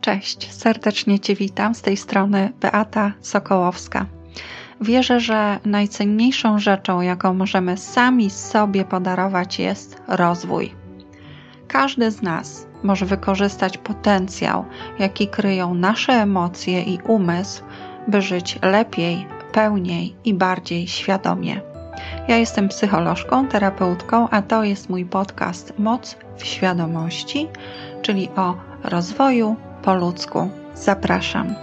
Cześć, serdecznie Cię witam. Z tej strony Beata Sokołowska. Wierzę, że najcenniejszą rzeczą, jaką możemy sami sobie podarować, jest rozwój. Każdy z nas może wykorzystać potencjał, jaki kryją nasze emocje i umysł, by żyć lepiej, pełniej i bardziej świadomie. Ja jestem psycholożką, terapeutką, a to jest mój podcast Moc w świadomości, czyli o rozwoju po ludzku. Zapraszam.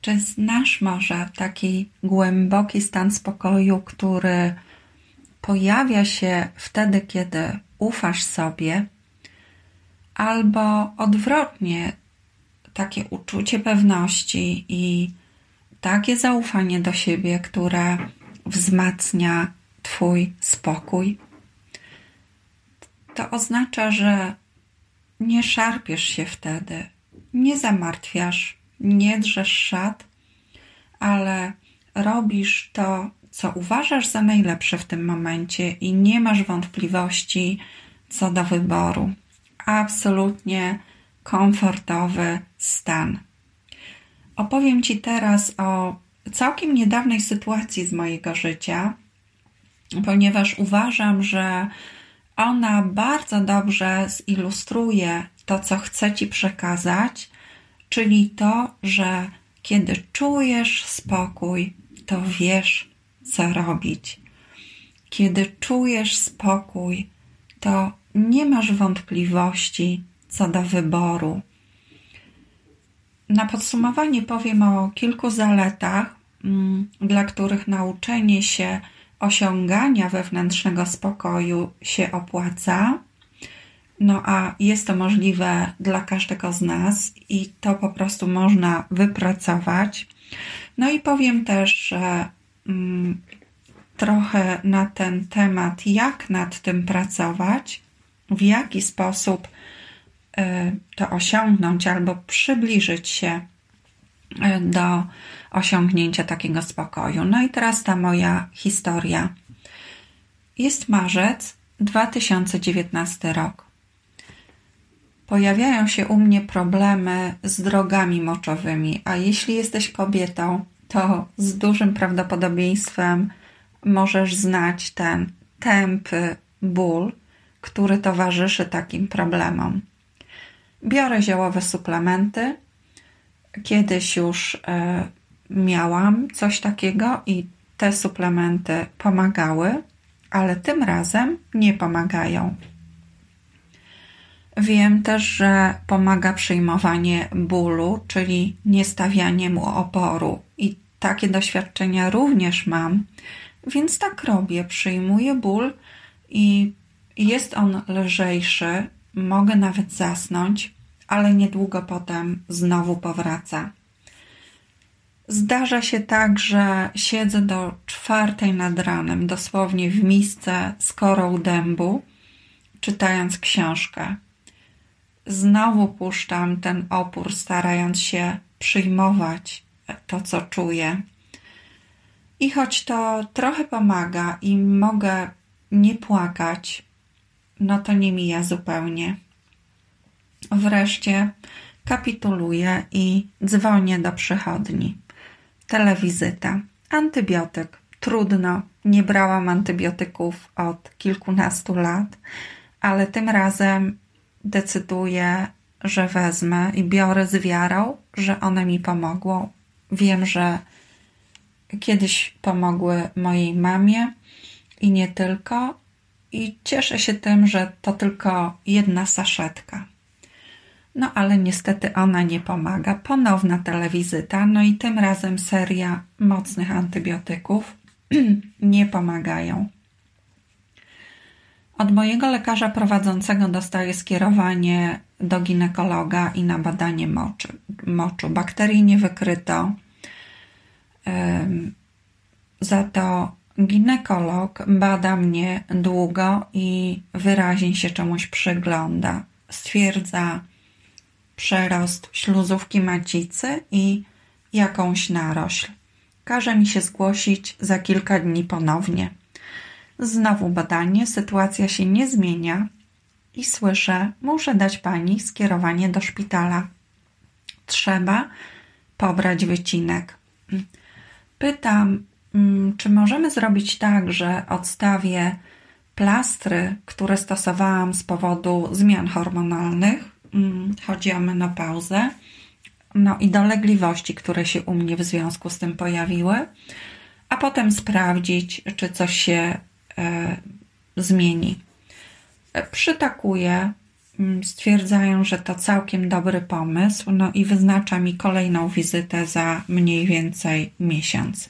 Czy znasz może taki głęboki stan spokoju, który pojawia się wtedy, kiedy ufasz sobie, albo odwrotnie, takie uczucie pewności i takie zaufanie do siebie, które wzmacnia Twój spokój? To oznacza, że nie szarpiesz się wtedy, nie zamartwiasz, nie drzesz szat, ale robisz to, co uważasz za najlepsze w tym momencie i nie masz wątpliwości co do wyboru. Absolutnie komfortowy stan. Opowiem Ci teraz o całkiem niedawnej sytuacji z mojego życia, ponieważ uważam, że ona bardzo dobrze zilustruje to, co chcę Ci przekazać, czyli to, że kiedy czujesz spokój, to wiesz, co robić. Kiedy czujesz spokój, to nie masz wątpliwości co do wyboru. Na podsumowanie powiem o kilku zaletach, mm, dla których nauczenie się osiągania wewnętrznego spokoju się opłaca. No a jest to możliwe dla każdego z nas i to po prostu można wypracować. No i powiem też, że mm, trochę na ten temat, jak nad tym pracować, w jaki sposób y, to osiągnąć albo przybliżyć się do osiągnięcia takiego spokoju. No i teraz ta moja historia. Jest marzec 2019 rok. Pojawiają się u mnie problemy z drogami moczowymi, a jeśli jesteś kobietą, to z dużym prawdopodobieństwem możesz znać ten tępy ból, który towarzyszy takim problemom. Biorę ziołowe suplementy. Kiedyś już e, miałam coś takiego i te suplementy pomagały, ale tym razem nie pomagają. Wiem też, że pomaga przyjmowanie bólu, czyli nie stawianie mu oporu, i takie doświadczenia również mam, więc tak robię. Przyjmuję ból i jest on lżejszy, mogę nawet zasnąć, ale niedługo potem znowu powraca. Zdarza się tak, że siedzę do czwartej nad ranem, dosłownie w misce z korą dębu, czytając książkę. Znowu puszczam ten opór, starając się przyjmować to, co czuję. I choć to trochę pomaga i mogę nie płakać, no to nie mija zupełnie. Wreszcie kapituluję i dzwonię do przychodni telewizyta, antybiotyk. Trudno, nie brałam antybiotyków od kilkunastu lat, ale tym razem decyduję, że wezmę i biorę z wiarą, że one mi pomogą. Wiem, że kiedyś pomogły mojej mamie i nie tylko, i cieszę się tym, że to tylko jedna saszetka. No ale niestety ona nie pomaga. Ponowna telewizyta, no i tym razem seria mocnych antybiotyków nie pomagają. Od mojego lekarza prowadzącego dostaję skierowanie do ginekologa i na badanie moczy, moczu. Bakterii nie wykryto. Za to ginekolog bada mnie długo i wyraźnie się czemuś przygląda. Stwierdza, przerost śluzówki macicy i jakąś narośl. Każe mi się zgłosić za kilka dni ponownie. Znowu badanie, sytuacja się nie zmienia i słyszę, muszę dać pani skierowanie do szpitala. Trzeba pobrać wycinek. Pytam, mm, czy możemy zrobić tak, że odstawię plastry, które stosowałam z powodu zmian hormonalnych, chodzi o menopauzę, no i dolegliwości, które się u mnie w związku z tym pojawiły, a potem sprawdzić, czy coś się e, zmieni. Przytakuję, mm, stwierdzają, że to całkiem dobry pomysł, no i wyznacza mi kolejną wizytę za mniej więcej miesiąc.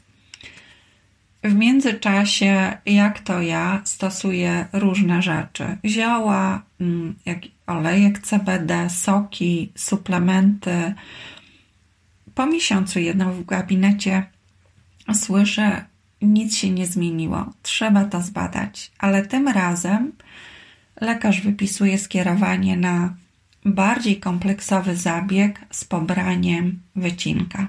W międzyczasie, jak to ja, stosuję różne rzeczy: zioła, mm, jak olejek CBD, soki, suplementy. Po miesiącu jedną w gabinecie słyszę, nic się nie zmieniło, trzeba to zbadać, ale tym razem lekarz wypisuje skierowanie na bardziej kompleksowy zabieg z pobraniem wycinka.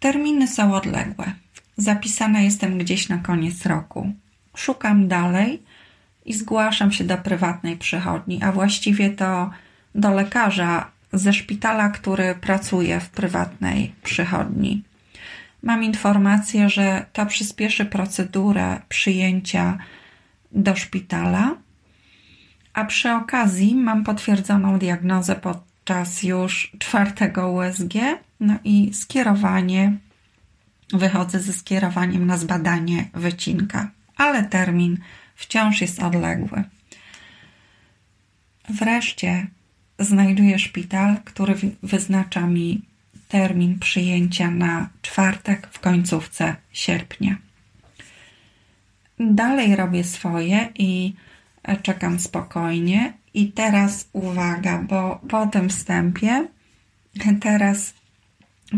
Terminy są odległe. Zapisana jestem gdzieś na koniec roku. Szukam dalej i zgłaszam się do prywatnej przychodni, a właściwie to do lekarza ze szpitala, który pracuje w prywatnej przychodni. Mam informację, że to przyspieszy procedurę przyjęcia do szpitala, a przy okazji mam potwierdzoną diagnozę podczas już czwartego USG, no i skierowanie, wychodzę ze skierowaniem na zbadanie wycinka, ale termin wciąż jest odległy. Wreszcie znajduję szpital, który wyznacza mi termin przyjęcia na czwartek w końcówce sierpnia. Dalej robię swoje i czekam spokojnie. I teraz uwaga, bo po tym wstępie teraz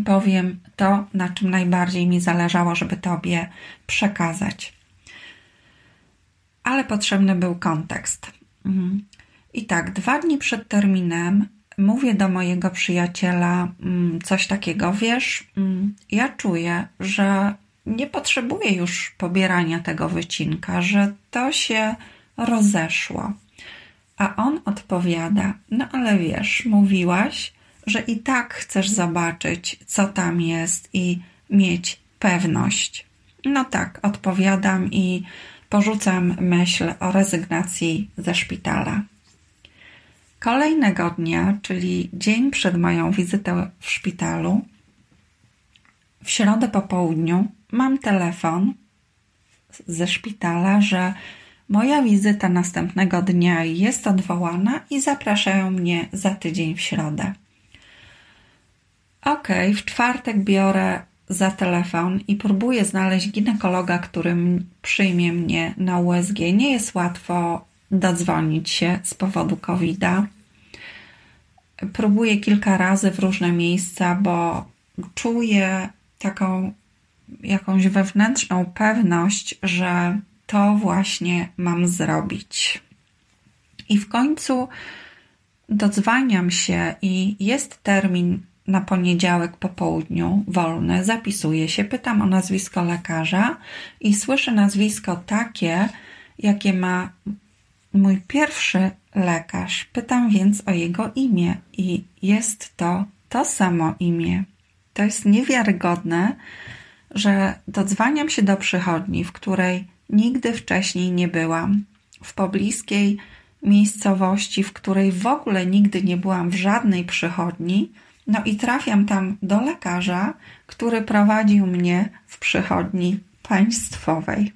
powiem to, na czym najbardziej mi zależało, żeby Tobie przekazać. Ale potrzebny był kontekst. Mhm. I tak, dwa dni przed terminem mówię do mojego przyjaciela mm, coś takiego, wiesz, mm, ja czuję, że nie potrzebuję już pobierania tego wycinka, że to się rozeszło. A on odpowiada: No ale wiesz, mówiłaś, że i tak chcesz zobaczyć, co tam jest i mieć pewność. No tak, odpowiadam i porzucam myśl o rezygnacji ze szpitala. Kolejnego dnia, czyli dzień przed moją wizytą w szpitalu, w środę po południu, mam telefon ze szpitala, że moja wizyta następnego dnia jest odwołana i zapraszają mnie za tydzień w środę. Ok, w czwartek biorę za telefon i próbuję znaleźć ginekologa, który przyjmie mnie na USG. Nie jest łatwo dodzwonić się z powodu COVID-a. Próbuję kilka razy w różne miejsca, bo czuję taką jakąś wewnętrzną pewność, że to właśnie mam zrobić. I w końcu dodzwaniam się i jest termin na poniedziałek po południu wolny, zapisuję się, pytam o nazwisko lekarza i słyszę nazwisko takie, jakie ma mój pierwszy lekarz. Pytam więc o jego imię i jest to to samo imię. To jest niewiarygodne, że dodzwaniam się do przychodni, w której nigdy wcześniej nie byłam, w pobliskiej miejscowości, w której w ogóle nigdy nie byłam w żadnej przychodni, no i trafiam tam do lekarza, który prowadził mnie w przychodni państwowej.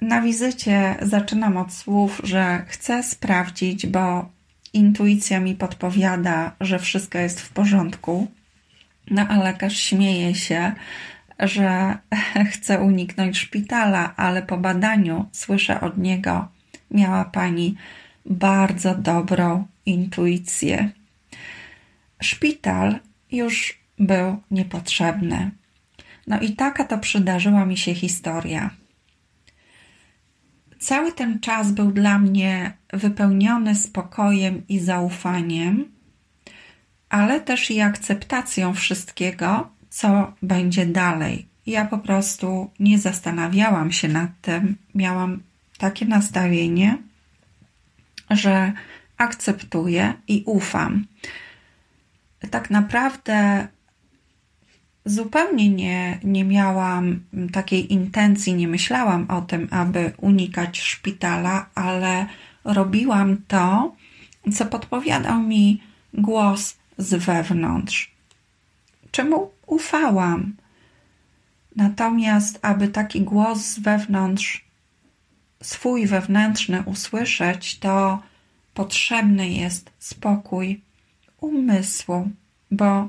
Na wizycie zaczynam od słów, że chcę sprawdzić, bo intuicja mi podpowiada, że wszystko jest w porządku. No a lekarz śmieje się, że chce uniknąć szpitala, ale po badaniu słyszę od niego: Miała pani bardzo dobrą intuicję. Szpital już był niepotrzebny. No i taka to przydarzyła mi się historia. Cały ten czas był dla mnie wypełniony spokojem i zaufaniem, ale też i akceptacją wszystkiego, co będzie dalej. Ja po prostu nie zastanawiałam się nad tym, miałam takie nastawienie, że akceptuję i ufam. Tak naprawdę zupełnie nie, nie miałam takiej intencji, nie myślałam o tym, aby unikać szpitala, ale robiłam to, co podpowiadał mi głos z wewnątrz. Czemu ufałam? Natomiast, aby taki głos z wewnątrz, swój wewnętrzny usłyszeć, to potrzebny jest spokój umysłu, bo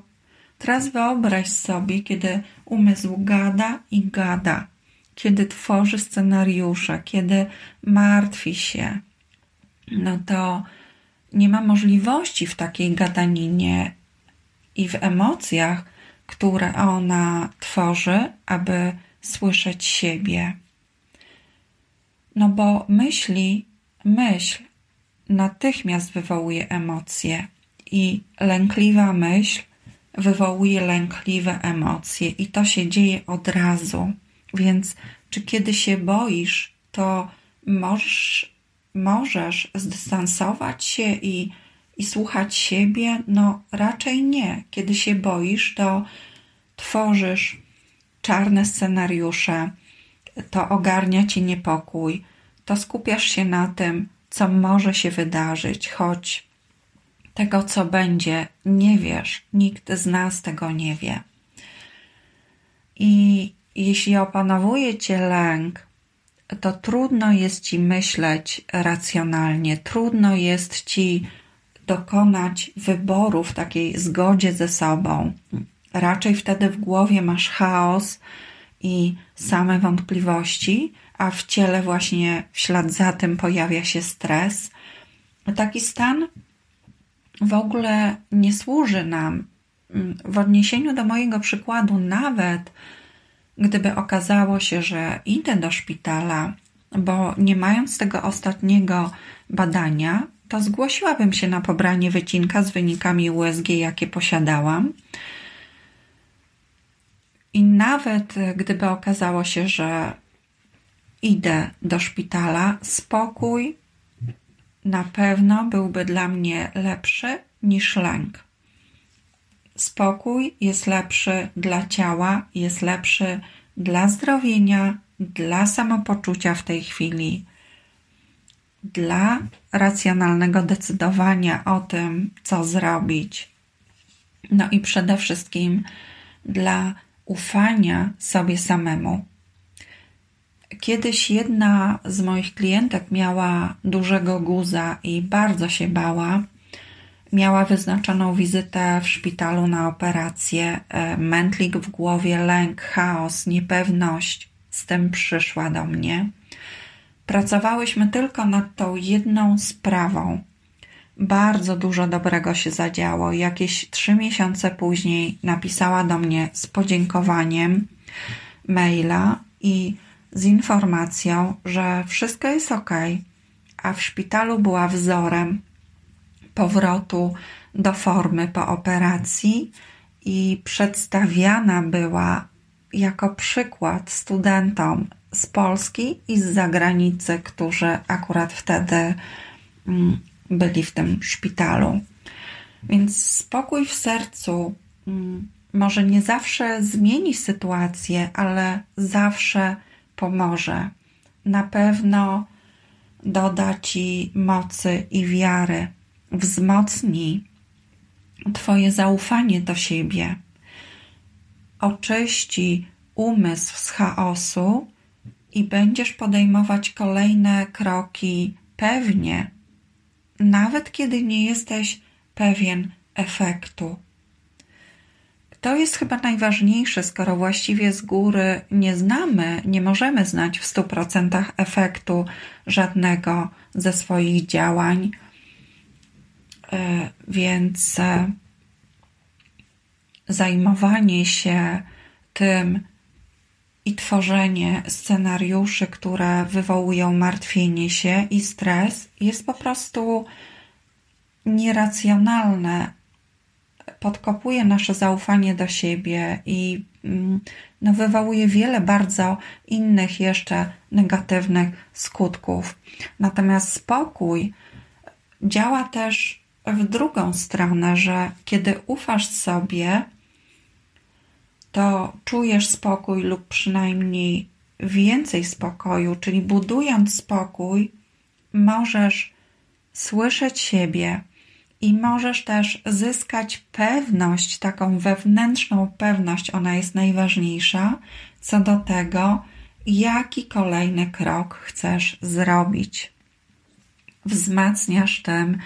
teraz wyobraź sobie, kiedy umysł gada i gada, kiedy tworzy scenariusze, kiedy martwi się, no to nie ma możliwości w takiej gadaninie i w emocjach, które ona tworzy, aby słyszeć siebie. No bo myśli, myśl natychmiast wywołuje emocje i lękliwa myśl wywołuje lękliwe emocje i to się dzieje od razu. Więc czy kiedy się boisz, to możesz, możesz zdystansować się i, i słuchać siebie? No raczej nie. Kiedy się boisz, to tworzysz czarne scenariusze, to ogarnia ci niepokój, to skupiasz się na tym, co może się wydarzyć, choć tego, co będzie, nie wiesz, nikt z nas tego nie wie. I jeśli opanowuje cię lęk, to trudno jest ci myśleć racjonalnie, trudno jest ci dokonać wyboru w takiej zgodzie ze sobą. Raczej wtedy w głowie masz chaos i same wątpliwości, a w ciele właśnie w ślad za tym pojawia się stres. Taki stan w ogóle nie służy nam. W odniesieniu do mojego przykładu, nawet gdyby okazało się, że idę do szpitala, bo nie mając tego ostatniego badania, to zgłosiłabym się na pobranie wycinka z wynikami USG, jakie posiadałam. I nawet gdyby okazało się, że idę do szpitala, spokój na pewno byłby dla mnie lepszy niż lęk. Spokój jest lepszy dla ciała, jest lepszy dla zdrowienia, dla samopoczucia w tej chwili, dla racjonalnego decydowania o tym, co zrobić. No i przede wszystkim dla ufania sobie samemu. Kiedyś jedna z moich klientek miała dużego guza i bardzo się bała. Miała wyznaczoną wizytę w szpitalu na operację. E, mętlik w głowie, lęk, chaos, niepewność. Z tym przyszła do mnie. Pracowałyśmy tylko nad tą jedną sprawą. Bardzo dużo dobrego się zadziało. Jakieś trzy miesiące później napisała do mnie z podziękowaniem maila i z informacją, że wszystko jest ok, a w szpitalu była wzorem powrotu do formy po operacji i przedstawiana była jako przykład studentom z Polski i z zagranicy, którzy akurat wtedy mm, byli w tym szpitalu. Więc spokój w sercu mm, może nie zawsze zmieni sytuację, ale zawsze pomoże. Na pewno doda Ci mocy i wiary, wzmocni Twoje zaufanie do siebie, oczyści umysł z chaosu i będziesz podejmować kolejne kroki pewnie, nawet kiedy nie jesteś pewien efektu. To jest chyba najważniejsze, skoro właściwie z góry nie znamy, nie możemy znać w 100% efektu żadnego ze swoich działań. E, więc e, zajmowanie się tym i tworzenie scenariuszy, które wywołują martwienie się i stres, jest po prostu nieracjonalne podkopuje nasze zaufanie do siebie i mm, no, wywołuje wiele bardzo innych jeszcze negatywnych skutków. Natomiast spokój działa też w drugą stronę, że kiedy ufasz sobie, to czujesz spokój lub przynajmniej więcej spokoju, czyli budując spokój, możesz słyszeć siebie i możesz też zyskać pewność, taką wewnętrzną pewność, ona jest najważniejsza, co do tego, jaki kolejny krok chcesz zrobić. Wzmacniasz tym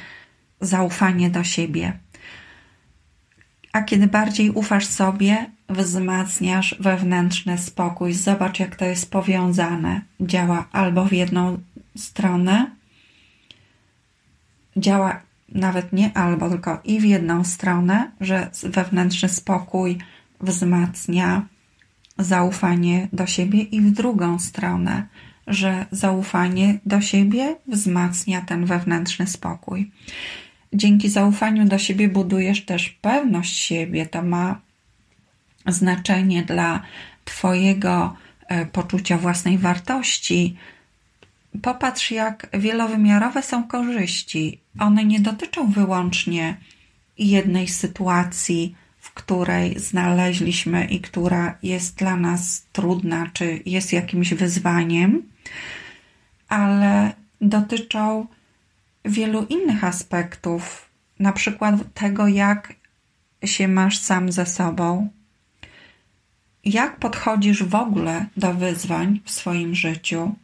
zaufanie do siebie. A kiedy bardziej ufasz sobie, wzmacniasz wewnętrzny spokój. Zobacz, jak to jest powiązane. Działa albo w jedną stronę, działa nawet nie albo, tylko i w jedną stronę, że wewnętrzny spokój wzmacnia zaufanie do siebie, i w drugą stronę, że zaufanie do siebie wzmacnia ten wewnętrzny spokój. Dzięki zaufaniu do siebie budujesz też pewność siebie. To ma znaczenie dla Twojego e, poczucia własnej wartości. Popatrz, jak wielowymiarowe są korzyści. One nie dotyczą wyłącznie jednej sytuacji, w której znaleźliśmy i która jest dla nas trudna, czy jest jakimś wyzwaniem, ale dotyczą wielu innych aspektów, na przykład tego, jak się masz sam ze sobą, jak podchodzisz w ogóle do wyzwań w swoim życiu,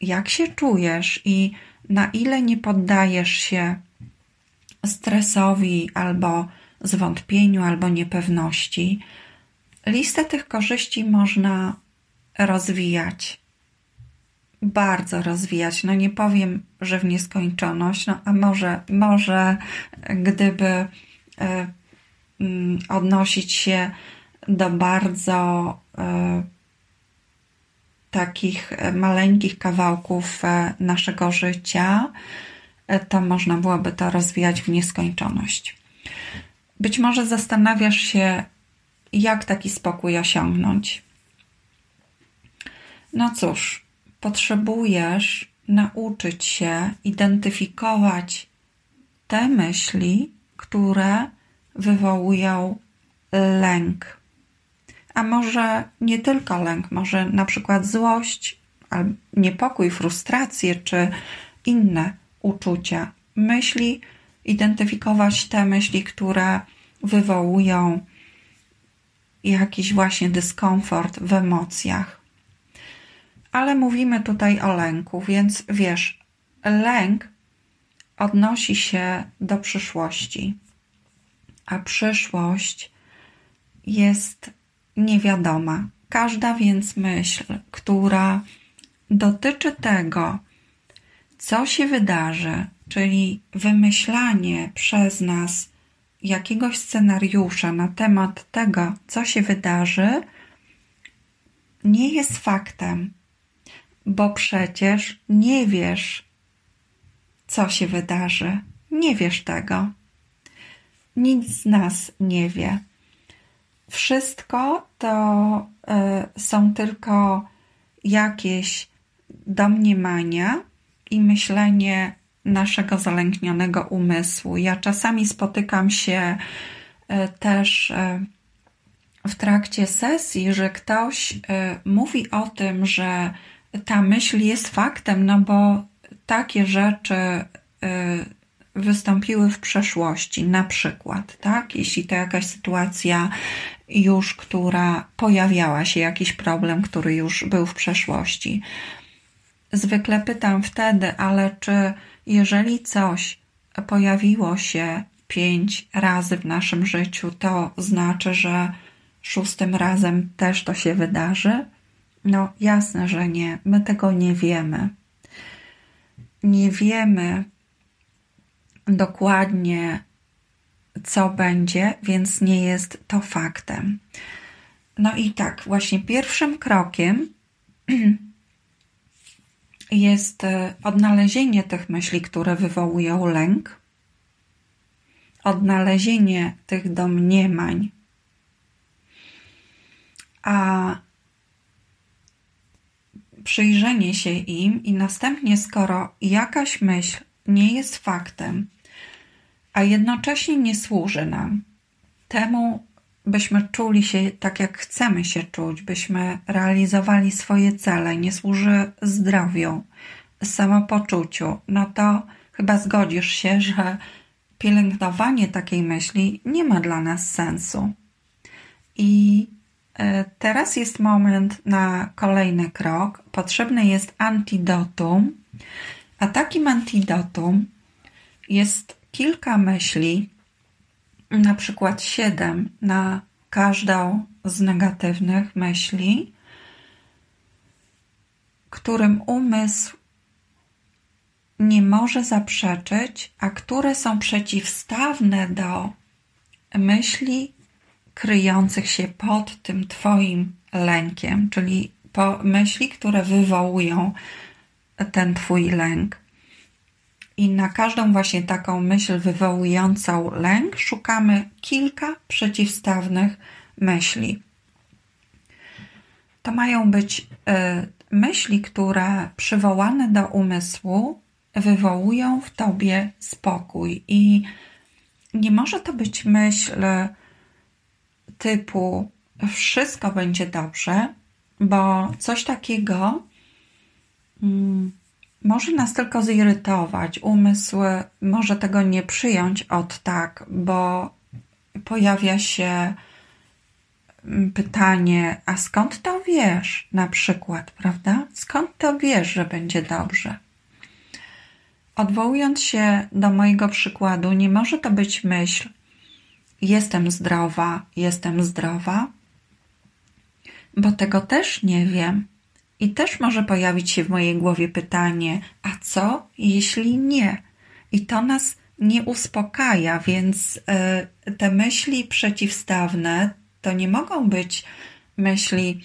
jak się czujesz i na ile nie poddajesz się stresowi albo zwątpieniu, albo niepewności. Listę tych korzyści można rozwijać bardzo rozwijać. No nie powiem, że w nieskończoność, no a może, może gdyby y, y, odnosić się do bardzo y, takich maleńkich kawałków e, naszego życia, e, to można byłoby to rozwijać w nieskończoność. Być może zastanawiasz się, jak taki spokój osiągnąć. No cóż, potrzebujesz nauczyć się identyfikować te myśli, które wywołują lęk. A może nie tylko lęk, może na przykład złość, niepokój, frustrację czy inne uczucia. Myśli, identyfikować te myśli, które wywołują jakiś właśnie dyskomfort w emocjach ale mówimy tutaj o lęku, więc wiesz, lęk odnosi się do przyszłości, a przyszłość jest niewiadoma. Każda więc myśl, która dotyczy tego, co się wydarzy, czyli wymyślanie przez nas jakiegoś scenariusza na temat tego, co się wydarzy, nie jest faktem bo przecież nie wiesz, co się wydarzy. Nie wiesz tego. Nic z nas nie wie. Wszystko to y, są tylko jakieś domniemania i myślenie naszego zalęknionego umysłu. Ja czasami spotykam się y, też y, w trakcie sesji, że ktoś mówi o tym, że ta myśl jest faktem, no bo takie rzeczy wystąpiły w przeszłości, na przykład, tak? Jeśli to jakaś sytuacja już, która pojawiała się, jakiś problem, który już był w przeszłości. Zwykle pytam wtedy, ale czy jeżeli coś pojawiło się pięć razy w naszym życiu, to znaczy, że szóstym razem też to się wydarzy? No, jasne, że nie. My tego nie wiemy. Nie wiemy dokładnie, co będzie, więc nie jest to faktem. No i tak, właśnie pierwszym krokiem jest e, odnalezienie tych myśli, które wywołują lęk, odnalezienie tych domniemań, a przyjrzenie się im i następnie, skoro jakaś myśl nie jest faktem, a jednocześnie nie służy nam temu, byśmy czuli się tak, jak chcemy się czuć, byśmy realizowali swoje cele, nie służy zdrowiu, samopoczuciu, no to chyba zgodzisz się, że pielęgnowanie takiej myśli nie ma dla nas sensu. I e, teraz jest moment na kolejny krok. Potrzebne jest antidotum, a takim antidotum jest kilka myśli, na przykład siedem na każdą z negatywnych myśli, którym umysł nie może zaprzeczyć, a które są przeciwstawne do myśli kryjących się pod tym Twoim lękiem, czyli myśli, które wywołują ten Twój lęk. I na każdą właśnie taką myśl wywołującą lęk szukamy kilka przeciwstawnych myśli. To mają być y, myśli, które przywołane do umysłu wywołują w tobie spokój. I nie może to być myśl typu wszystko będzie dobrze, bo coś takiego mm, może nas tylko zirytować. Umysł może tego nie przyjąć od tak, bo pojawia się mm, pytanie, a skąd to wiesz? Na przykład, prawda? Skąd to wiesz, że będzie dobrze? Odwołując się do mojego przykładu, nie może to być myśl: jestem zdrowa, jestem zdrowa, bo tego też nie wiem. I też może pojawić się w mojej głowie pytanie: a co jeśli nie? I to nas nie uspokaja, więc y, te myśli przeciwstawne to nie mogą być myśli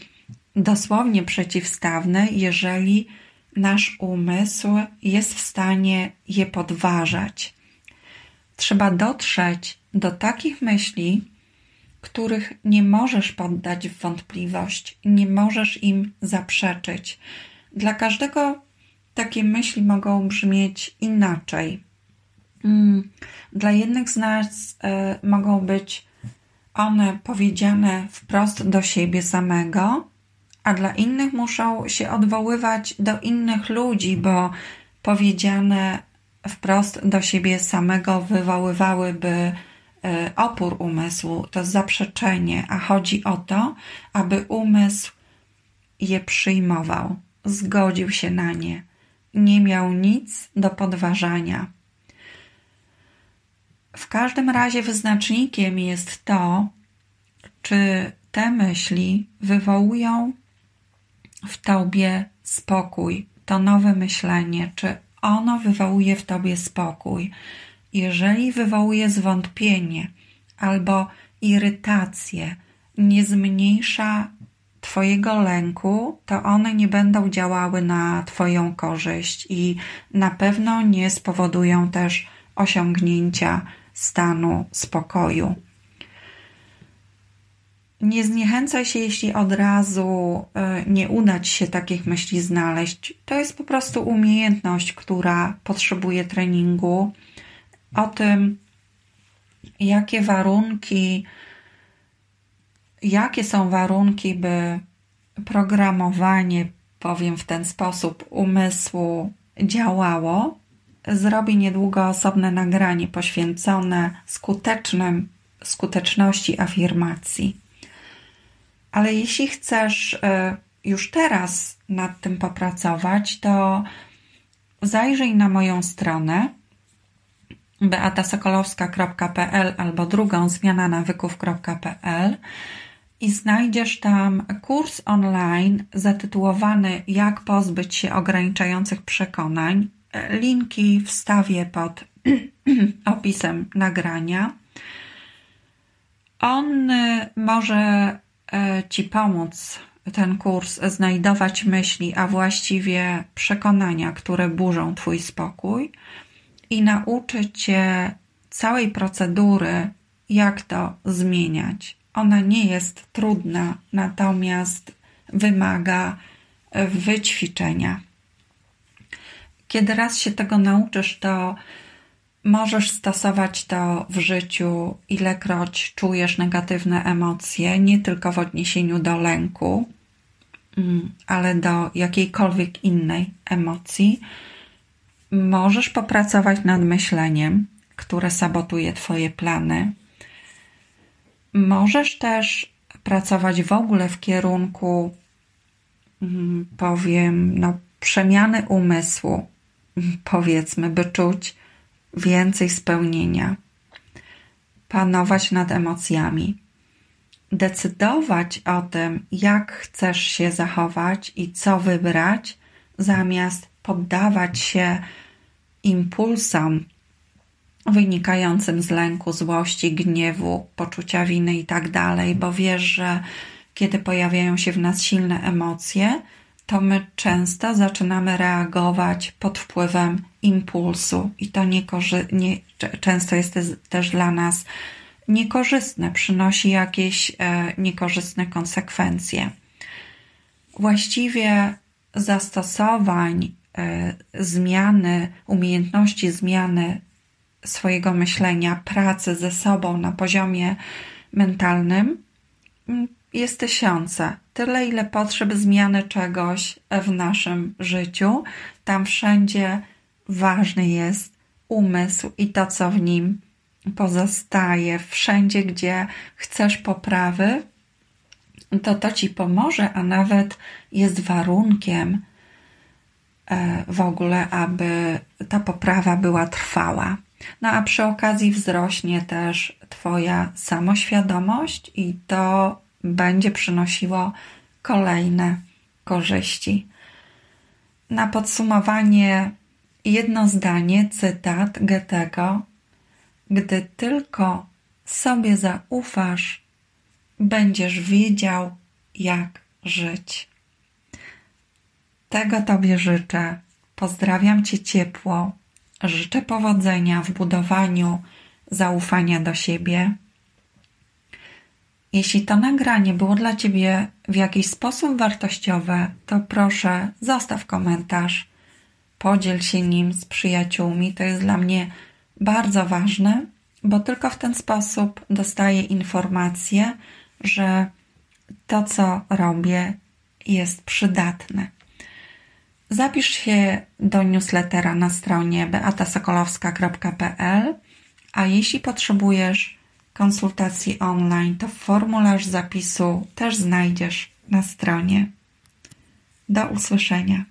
dosłownie przeciwstawne, jeżeli nasz umysł jest w stanie je podważać. Trzeba dotrzeć do takich myśli, których nie możesz poddać w wątpliwość, nie możesz im zaprzeczyć. Dla każdego takie myśli mogą brzmieć inaczej. Mm, dla jednych z nas e, mogą być one powiedziane wprost do siebie samego, a dla innych muszą się odwoływać do innych ludzi, bo powiedziane wprost do siebie samego wywoływałyby opór umysłu, to zaprzeczenie, a chodzi o to, aby umysł je przyjmował, zgodził się na nie, nie miał nic do podważania. W każdym razie wyznacznikiem jest to, czy te myśli wywołują w tobie spokój, to nowe myślenie, czy ono wywołuje w tobie spokój. Jeżeli wywołuje zwątpienie albo irytację, nie zmniejsza Twojego lęku, to one nie będą działały na Twoją korzyść i na pewno nie spowodują też osiągnięcia stanu spokoju. Nie zniechęcaj się, jeśli od razu e, nie uda ci się takich myśli znaleźć. To jest po prostu umiejętność, która potrzebuje treningu. O tym, jakie warunki, jakie są warunki, by programowanie, powiem w ten sposób, umysłu działało, zrobi niedługo osobne nagranie poświęcone skutecznym, skuteczności afirmacji. Ale jeśli chcesz e, już teraz nad tym popracować, to zajrzyj na moją stronę beatasokolowska.pl albo drugą zmiana nawyków.pl i znajdziesz tam kurs online zatytułowany Jak pozbyć się ograniczających przekonań. Linki wstawię pod opisem nagrania. On e, może E, ci pomóc ten kurs znajdować myśli, a właściwie przekonania, które burzą Twój spokój i nauczyć Cię całej procedury, jak to zmieniać. Ona nie jest trudna, natomiast wymaga wyćwiczenia. Kiedy raz się tego nauczysz, to możesz stosować to w życiu, ilekroć czujesz negatywne emocje, nie tylko w odniesieniu do lęku, mm, ale do jakiejkolwiek innej emocji. Możesz popracować nad myśleniem, które sabotuje Twoje plany. Możesz też pracować w ogóle w kierunku, mm, powiem, no, przemiany umysłu, powiedzmy, by czuć więcej spełnienia, panować nad emocjami, decydować o tym, jak chcesz się zachować i co wybrać, zamiast poddawać się impulsom wynikającym z lęku, złości, gniewu, poczucia winy itd., tak bo wiesz, że kiedy pojawiają się w nas silne emocje, to my często zaczynamy reagować pod wpływem impulsu i to niekorzy- nie, często jest też dla nas niekorzystne, przynosi jakieś e, niekorzystne konsekwencje. Właściwie zastosowań zmiany, umiejętności zmiany swojego myślenia, pracy ze sobą na poziomie mentalnym mm, jest tysiące. Tyle, ile potrzeb zmiany czegoś w naszym życiu. Tam wszędzie ważny jest umysł i to, co w nim pozostaje. Wszędzie, gdzie chcesz poprawy, to to ci pomoże, a nawet jest warunkiem e, w ogóle, aby ta poprawa była trwała. No a przy okazji wzrośnie też Twoja samoświadomość i to będzie przynosiło kolejne korzyści. Na podsumowanie jedno zdanie, cytat Goethego. Gdy tylko sobie zaufasz, będziesz wiedział, jak żyć. Tego Tobie życzę. Pozdrawiam Cię ciepło. Życzę powodzenia w budowaniu zaufania do siebie jeśli to nagranie było dla Ciebie w jakiś sposób wartościowe, to proszę zostaw komentarz, podziel się nim z przyjaciółmi. To jest dla mnie bardzo ważne, bo tylko w ten sposób dostaję informację, że to, co robię, jest przydatne. Zapisz się do newslettera na stronie beatasokolowska.pl, a jeśli potrzebujesz konsultacji online, to formularz zapisu też znajdziesz na stronie. Do usłyszenia.